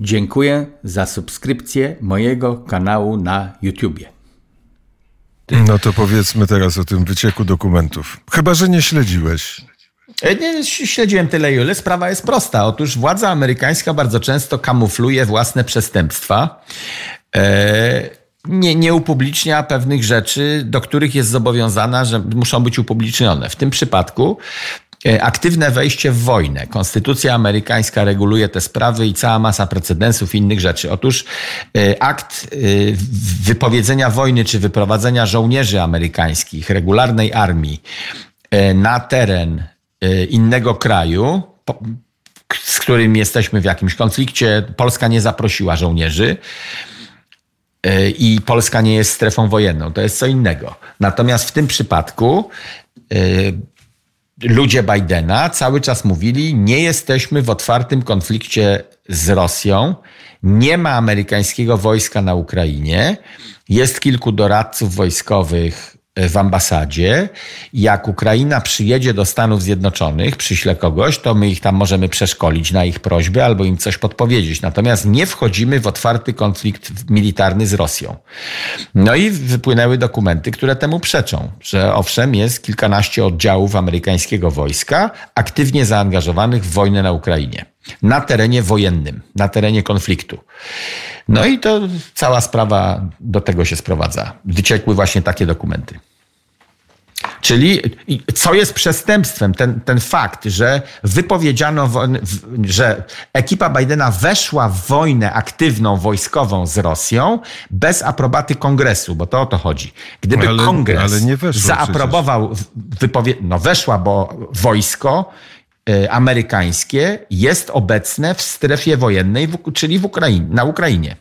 Dziękuję za subskrypcję mojego kanału na YouTubie. No to powiedzmy teraz o tym wycieku dokumentów. Chyba, że nie śledziłeś. E, Nie, śledziłem tyle, ile. Sprawa jest prosta. Otóż władza amerykańska bardzo często kamufluje własne przestępstwa. E, nie, nie upublicznia pewnych rzeczy, do których jest zobowiązana, że muszą być upublicznione. W tym przypadku aktywne wejście w wojnę. Konstytucja amerykańska reguluje te sprawy i cała masa precedensów i innych rzeczy. Otóż e, akt e, wypowiedzenia wojny czy wyprowadzenia żołnierzy amerykańskich, regularnej armii e, na teren e, innego kraju, z którym jesteśmy w jakimś konflikcie, Polska nie zaprosiła żołnierzy e, i Polska nie jest strefą wojenną. To jest co innego. Natomiast w tym przypadku e, ludzie Bidena cały czas mówili, nie jesteśmy w otwartym konflikcie z Rosją, nie ma amerykańskiego wojska na Ukrainie, jest kilku doradców wojskowych w ambasadzie. Jak Ukraina przyjedzie do Stanów Zjednoczonych, przyśle kogoś, to my ich tam możemy przeszkolić na ich prośbę albo im coś podpowiedzieć. Natomiast nie wchodzimy w otwarty konflikt militarny z Rosją. No i wypłynęły dokumenty, które temu przeczą, że owszem, jest kilkanaście oddziałów amerykańskiego wojska aktywnie zaangażowanych w wojnę na Ukrainie. Na terenie wojennym, na terenie konfliktu. No i to cała sprawa do tego się sprowadza. Wyciekły właśnie takie dokumenty. Czyli co jest przestępstwem? Ten, ten fakt, że wypowiedziano, że ekipa Bidena weszła w wojnę aktywną wojskową z Rosją bez aprobaty kongresu, bo to o to chodzi. Gdyby Ale- kongres ale nie weszła zaaprobował wypowiedź, no weszła, bo wojsko amerykańskie jest obecne w strefie wojennej, czyli w Ukrainie, na Ukrainie.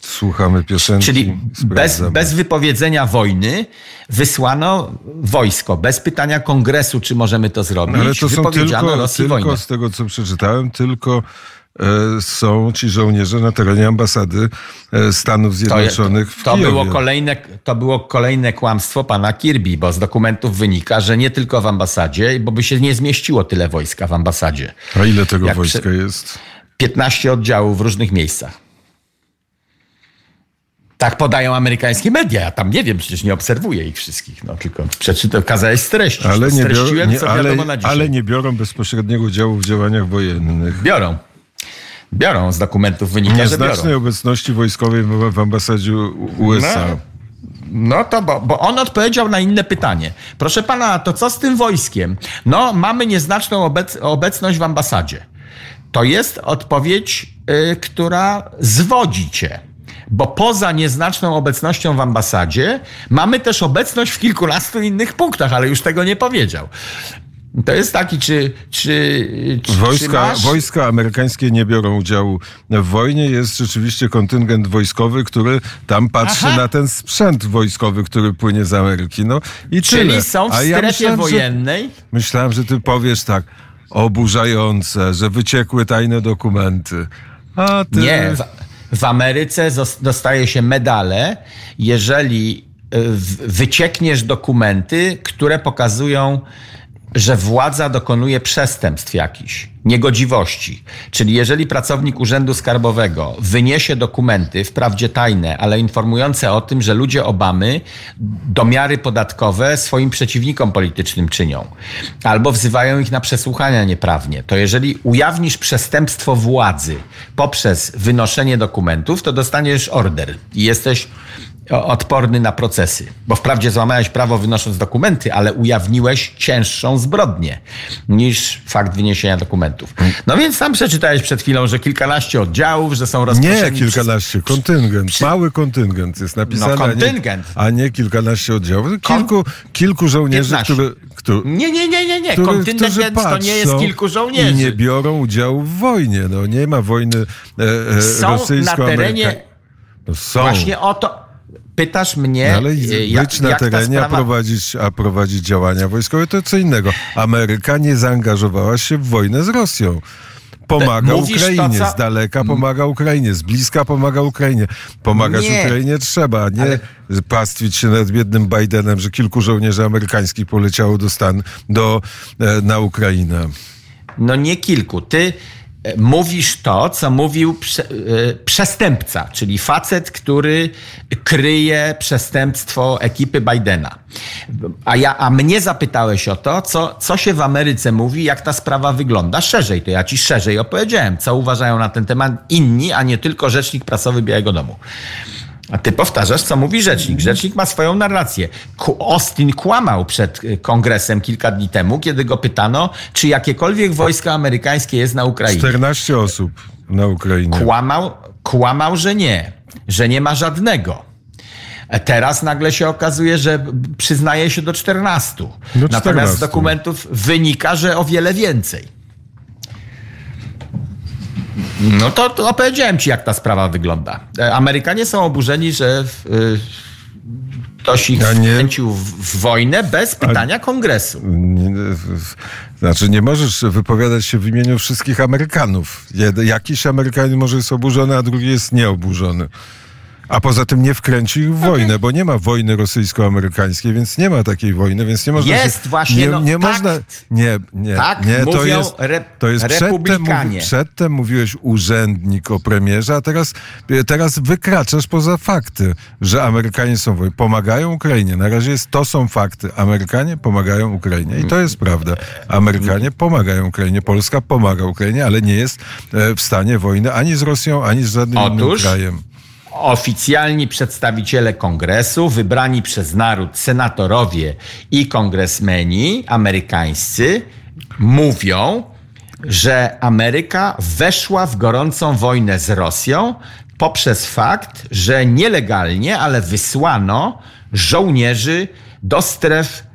Słuchamy piosenki. Czyli bez, bez wypowiedzenia wojny wysłano wojsko, bez pytania kongresu, czy możemy to zrobić. Ale to są tylko, Rosji tylko wojnę. z tego, co przeczytałem, tylko są ci żołnierze na terenie ambasady e, Stanów To, Zjednoczonych w to, Kijowie. było kolejne, to było kolejne kłamstwo pana Kirby, bo z dokumentów wynika, że nie tylko w ambasadzie, bo by się nie zmieściło tyle wojska w ambasadzie. A ile tego Jak wojska przy- jest? 15 oddziałów w różnych miejscach. Tak podają amerykańskie media. Ja tam nie wiem, przecież nie obserwuję ich wszystkich. No, tylko przeczytał, kazałeś streścić. Ale To nie, biorą, nie, ale, ale nie biorą bezpośredniego udziału w działaniach wojennych. Biorą. Biorą, z dokumentów wynika, że Nieznacznej biorą. obecności wojskowej w, ambasadzie USA. No. No to, bo, bo on odpowiedział na inne pytanie. Proszę pana, to co z tym wojskiem? No, mamy nieznaczną obec, obecność w ambasadzie. To jest odpowiedź, y, która zwodzi cię. Bo poza nieznaczną obecnością w ambasadzie mamy też obecność w kilkunastu innych punktach, ale już tego nie powiedział. To jest taki, czy. czy, czy czy Wojska, masz... wojska amerykańskie nie biorą udziału w wojnie. Jest rzeczywiście kontyngent wojskowy, który tam patrzy Aha. na ten sprzęt wojskowy, który płynie z Ameryki. No i Czyli tyle. są w A ja strefie myślałem, że- wojennej. Myślałem, że ty powiesz tak oburzające, że wyciekły tajne dokumenty. A ty... Nie, w, w Ameryce dostaje się medale, jeżeli w- wyciekniesz dokumenty, które pokazują, że władza dokonuje przestępstw jakichś, niegodziwości. Czyli jeżeli pracownik Urzędu Skarbowego wyniesie dokumenty, wprawdzie tajne, ale informujące o tym, że ludzie Obamy domiary podatkowe swoim przeciwnikom politycznym czynią, albo wzywają ich na przesłuchania nieprawnie, to jeżeli ujawnisz przestępstwo władzy poprzez wynoszenie dokumentów, to dostaniesz order i jesteś odporny na procesy. Bo wprawdzie złamałeś prawo wynosząc dokumenty, ale ujawniłeś cięższą zbrodnię niż fakt wyniesienia dokumentów. No więc tam przeczytałeś przed chwilą, że kilkanaście oddziałów, że są rozproszeni... Nie, przez- kilkanaście. Kontyngent. Mały kontyngent jest napisane. No, a nie- kontyngent. A nie, kilkanaście oddziałów. Kilku, kilku żołnierzy, 15. które, którzy, Nie, nie, nie, nie, nie. którzy, Kontyngent to nie jest kilku I żołnierzy. nie biorą udziału w wojnie. No, nie ma wojny e, e, Są na rosyjsko-amerykańskiej. terenie... No, są. Właśnie o to... Pytasz mnie, No, ale e, być jak, na jak terenie, a, sprawa... prowadzić, a prowadzić działania wojskowe to co innego. Ameryka nie zaangażowała się w wojnę z Rosją. Pomaga Mówisz Ukrainie, co- z daleka pomaga Ukrainie, z bliska pomaga Ukrainie. Pomagać Nie. Ukrainie trzeba, a nie Ale- pastwić się nad biednym Bidenem, że kilku żołnierzy amerykańskich poleciało do Stan, do, e, na Ukrainę. No nie kilku. Ty mówisz to, co mówił prze, przestępca, czyli facet, który kryje przestępstwo ekipy Bidena. A, ja, a mnie zapytałeś o to, co, co się w Ameryce mówi, jak ta sprawa wygląda szerzej. To ja ci szerzej opowiedziałem, co uważają na ten temat inni, a nie tylko rzecznik prasowy Białego Domu. A ty powtarzasz, co mówi rzecznik. Rzecznik ma swoją narrację. Austin kłamał przed y, kongresem kilka dni temu, kiedy go pytano, czy jakiekolwiek wojsko amerykańskie jest na Ukrainie. 14 osób na Ukrainie. Kłamał, kłamał, że nie, że nie ma żadnego. E, teraz nagle się okazuje, że przyznaje się do 14. Do 14. Natomiast z dokumentów wynika, że o wiele więcej. No to, to opowiedziałem ci, jak ta sprawa wygląda. E, Amerykanie są oburzeni, że ktoś ich wkręcił w wojnę bez pytania kongresu. Znaczy, nie możesz wypowiadać się w imieniu wszystkich Amerykanów. Jakiś Amerykanin może jest oburzony, a drugi jest nieoburzony. A poza tym nie wkręci ich w wojnę, bo nie ma wojny rosyjsko-amerykańskiej, więc nie ma takiej wojny, więc nie można. Jest się, właśnie. Nie, no, nie tak, można. Nie, nie, tak nie. To jest, to jest przedtem, przedtem mówiłeś urzędnik o premierze, a teraz, teraz wykraczasz poza fakty, że Amerykanie są wojny. Pomagają Ukrainie. Na razie jest, to są fakty. Amerykanie pomagają Ukrainie. I to jest prawda. Amerykanie pomagają Ukrainie. Polska pomaga Ukrainie, ale nie jest e, w stanie wojny ani z Rosją, ani z żadnym Otóż, innym krajem oficjalni przedstawiciele kongresu, wybrani przez naród senatorowie i kongresmeni amerykańscy, mówią, że Ameryka weszła w gorącą wojnę z Rosją poprzez fakt, że nielegalnie, ale wysłano żołnierzy do stref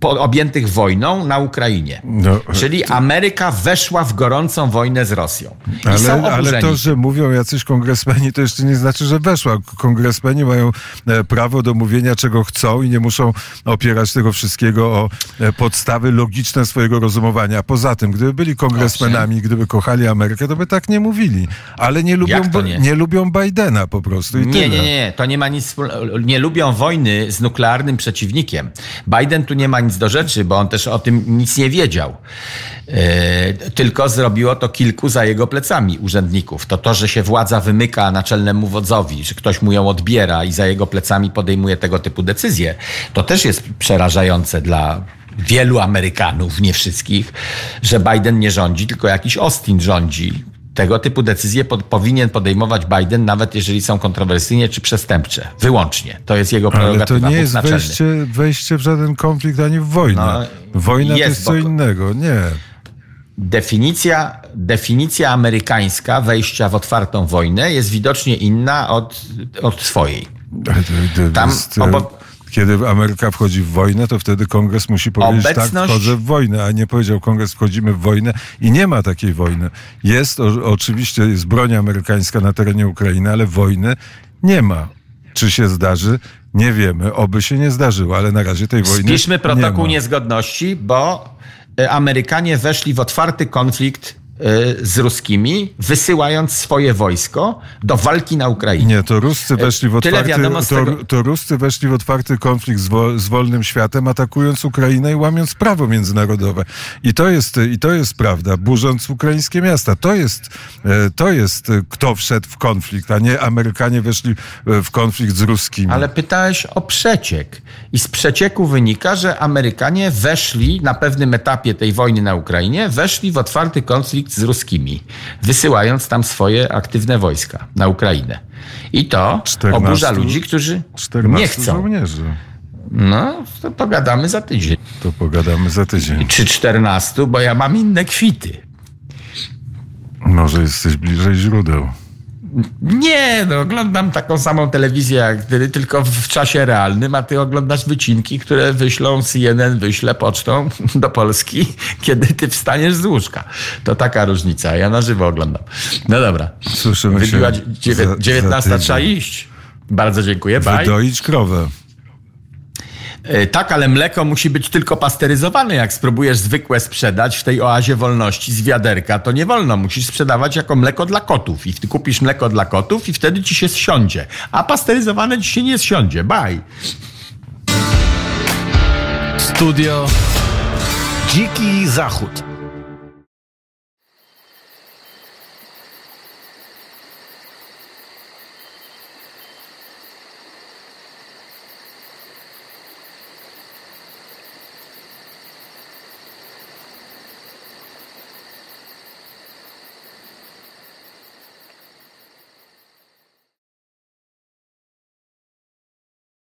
objętych wojną na Ukrainie. No, Czyli Ameryka weszła w gorącą wojnę z Rosją. Ale, ale, to, że mówią jacyś kongresmeni, to jeszcze nie znaczy, że weszła. Kongresmeni mają e, prawo do mówienia, czego chcą i nie muszą opierać tego wszystkiego o e, podstawy logiczne swojego rozumowania. Poza tym, gdyby byli kongresmenami, gdyby kochali Amerykę, to by tak nie mówili. Ale nie lubią, nie? nie? lubią Bidena po prostu. I nie, tyle. nie, nie. To nie ma nic Nie lubią wojny z nuklearnym przeciwnikiem. Biden tu nie ma nic do rzeczy, bo on też o tym nic nie wiedział. E, tylko zrobiło to kilku za jego plecami urzędników. To to, że się władza wymyka naczelnemu wodzowi, że ktoś mu ją odbiera i za jego plecami podejmuje tego typu decyzje, to też jest przerażające dla wielu Amerykanów, nie wszystkich, że Biden nie rządzi, tylko jakiś Austin rządzi, tego typu decyzje pod, powinien podejmować Biden, nawet jeżeli są kontrowersyjne czy przestępcze. Wyłącznie. To jest jego prerogatywa. Ale to nie jest wejście, wejście w żaden konflikt ani w wojnę. No, Wojna jest, to jest co innego. Nie. Definicja, definicja amerykańska wejścia w otwartą wojnę jest widocznie inna od, od swojej. Tam obok, kiedy Ameryka wchodzi w wojnę, to wtedy kongres musi powiedzieć, tak, Obecność... tak, wchodzę w wojnę, a nie powiedział kongres, wchodzimy w wojnę i nie ma takiej wojny. Jest, o, oczywiście jest broń amerykańska na terenie Ukrainy, ale wojny nie ma. Czy się zdarzy? Nie wiemy. Oby się nie zdarzyło, ale na razie tej wojny Spiszmy protokół nie niezgodności, bo e, Amerykanie weszli w otwarty konflikt Y, z ruskimi, wysyłając swoje wojsko do walki na Ukrainie. Nie, to Ruscy weszli w otwarty, to, to Ruscy weszli w otwarty konflikt z, wo, z, wolnym światem, atakując Ukrainę i łamiąc prawo międzynarodowe. I to jest, i to jest prawda, burząc ukraińskie miasta. To jest, e, to jest kto wszedł w konflikt, a nie Amerykanie weszli e, w konflikt z ruskimi. Ale pytałeś o przeciek. I z przecieku wynika, że Amerykanie weszli na pewnym etapie tej wojny na Ukrainie, weszli w otwarty konflikt konflikt z ruskimi, wysyłając tam swoje aktywne wojska na Ukrainę. I to 14, oburza ludzi, którzy nie chcą. żołnierzy. No, to pogadamy za tydzień. To pogadamy za tydzień. Czy 14, bo ja mam inne kwity. Może jesteś bliżej źródeł. Nie, no, oglądam taką samą telewizję jak ty, tylko w czasie realnym, a ty oglądasz wycinki, które wyślą CNN, wyśle pocztą do Polski, kiedy ty wstaniesz z łóżka. To taka różnica. Ja na żywo oglądam. No dobra. Słyszymy Wybiła się 19 trzeba iść. Bardzo dziękuję. Bye. Wydoić krowę. E, tak, ale mleko musi być tylko pasteryzowane. Jak spróbujesz zwykłe sprzedać w tej oazie wolności z wiaderka, to nie wolno. Musisz sprzedawać jako mleko dla kotów. I ty kupisz mleko dla kotów i wtedy ci się zsiądzie. A pasteryzowane ci się nie zsiądzie. Bye. Studio Dziki Zachód.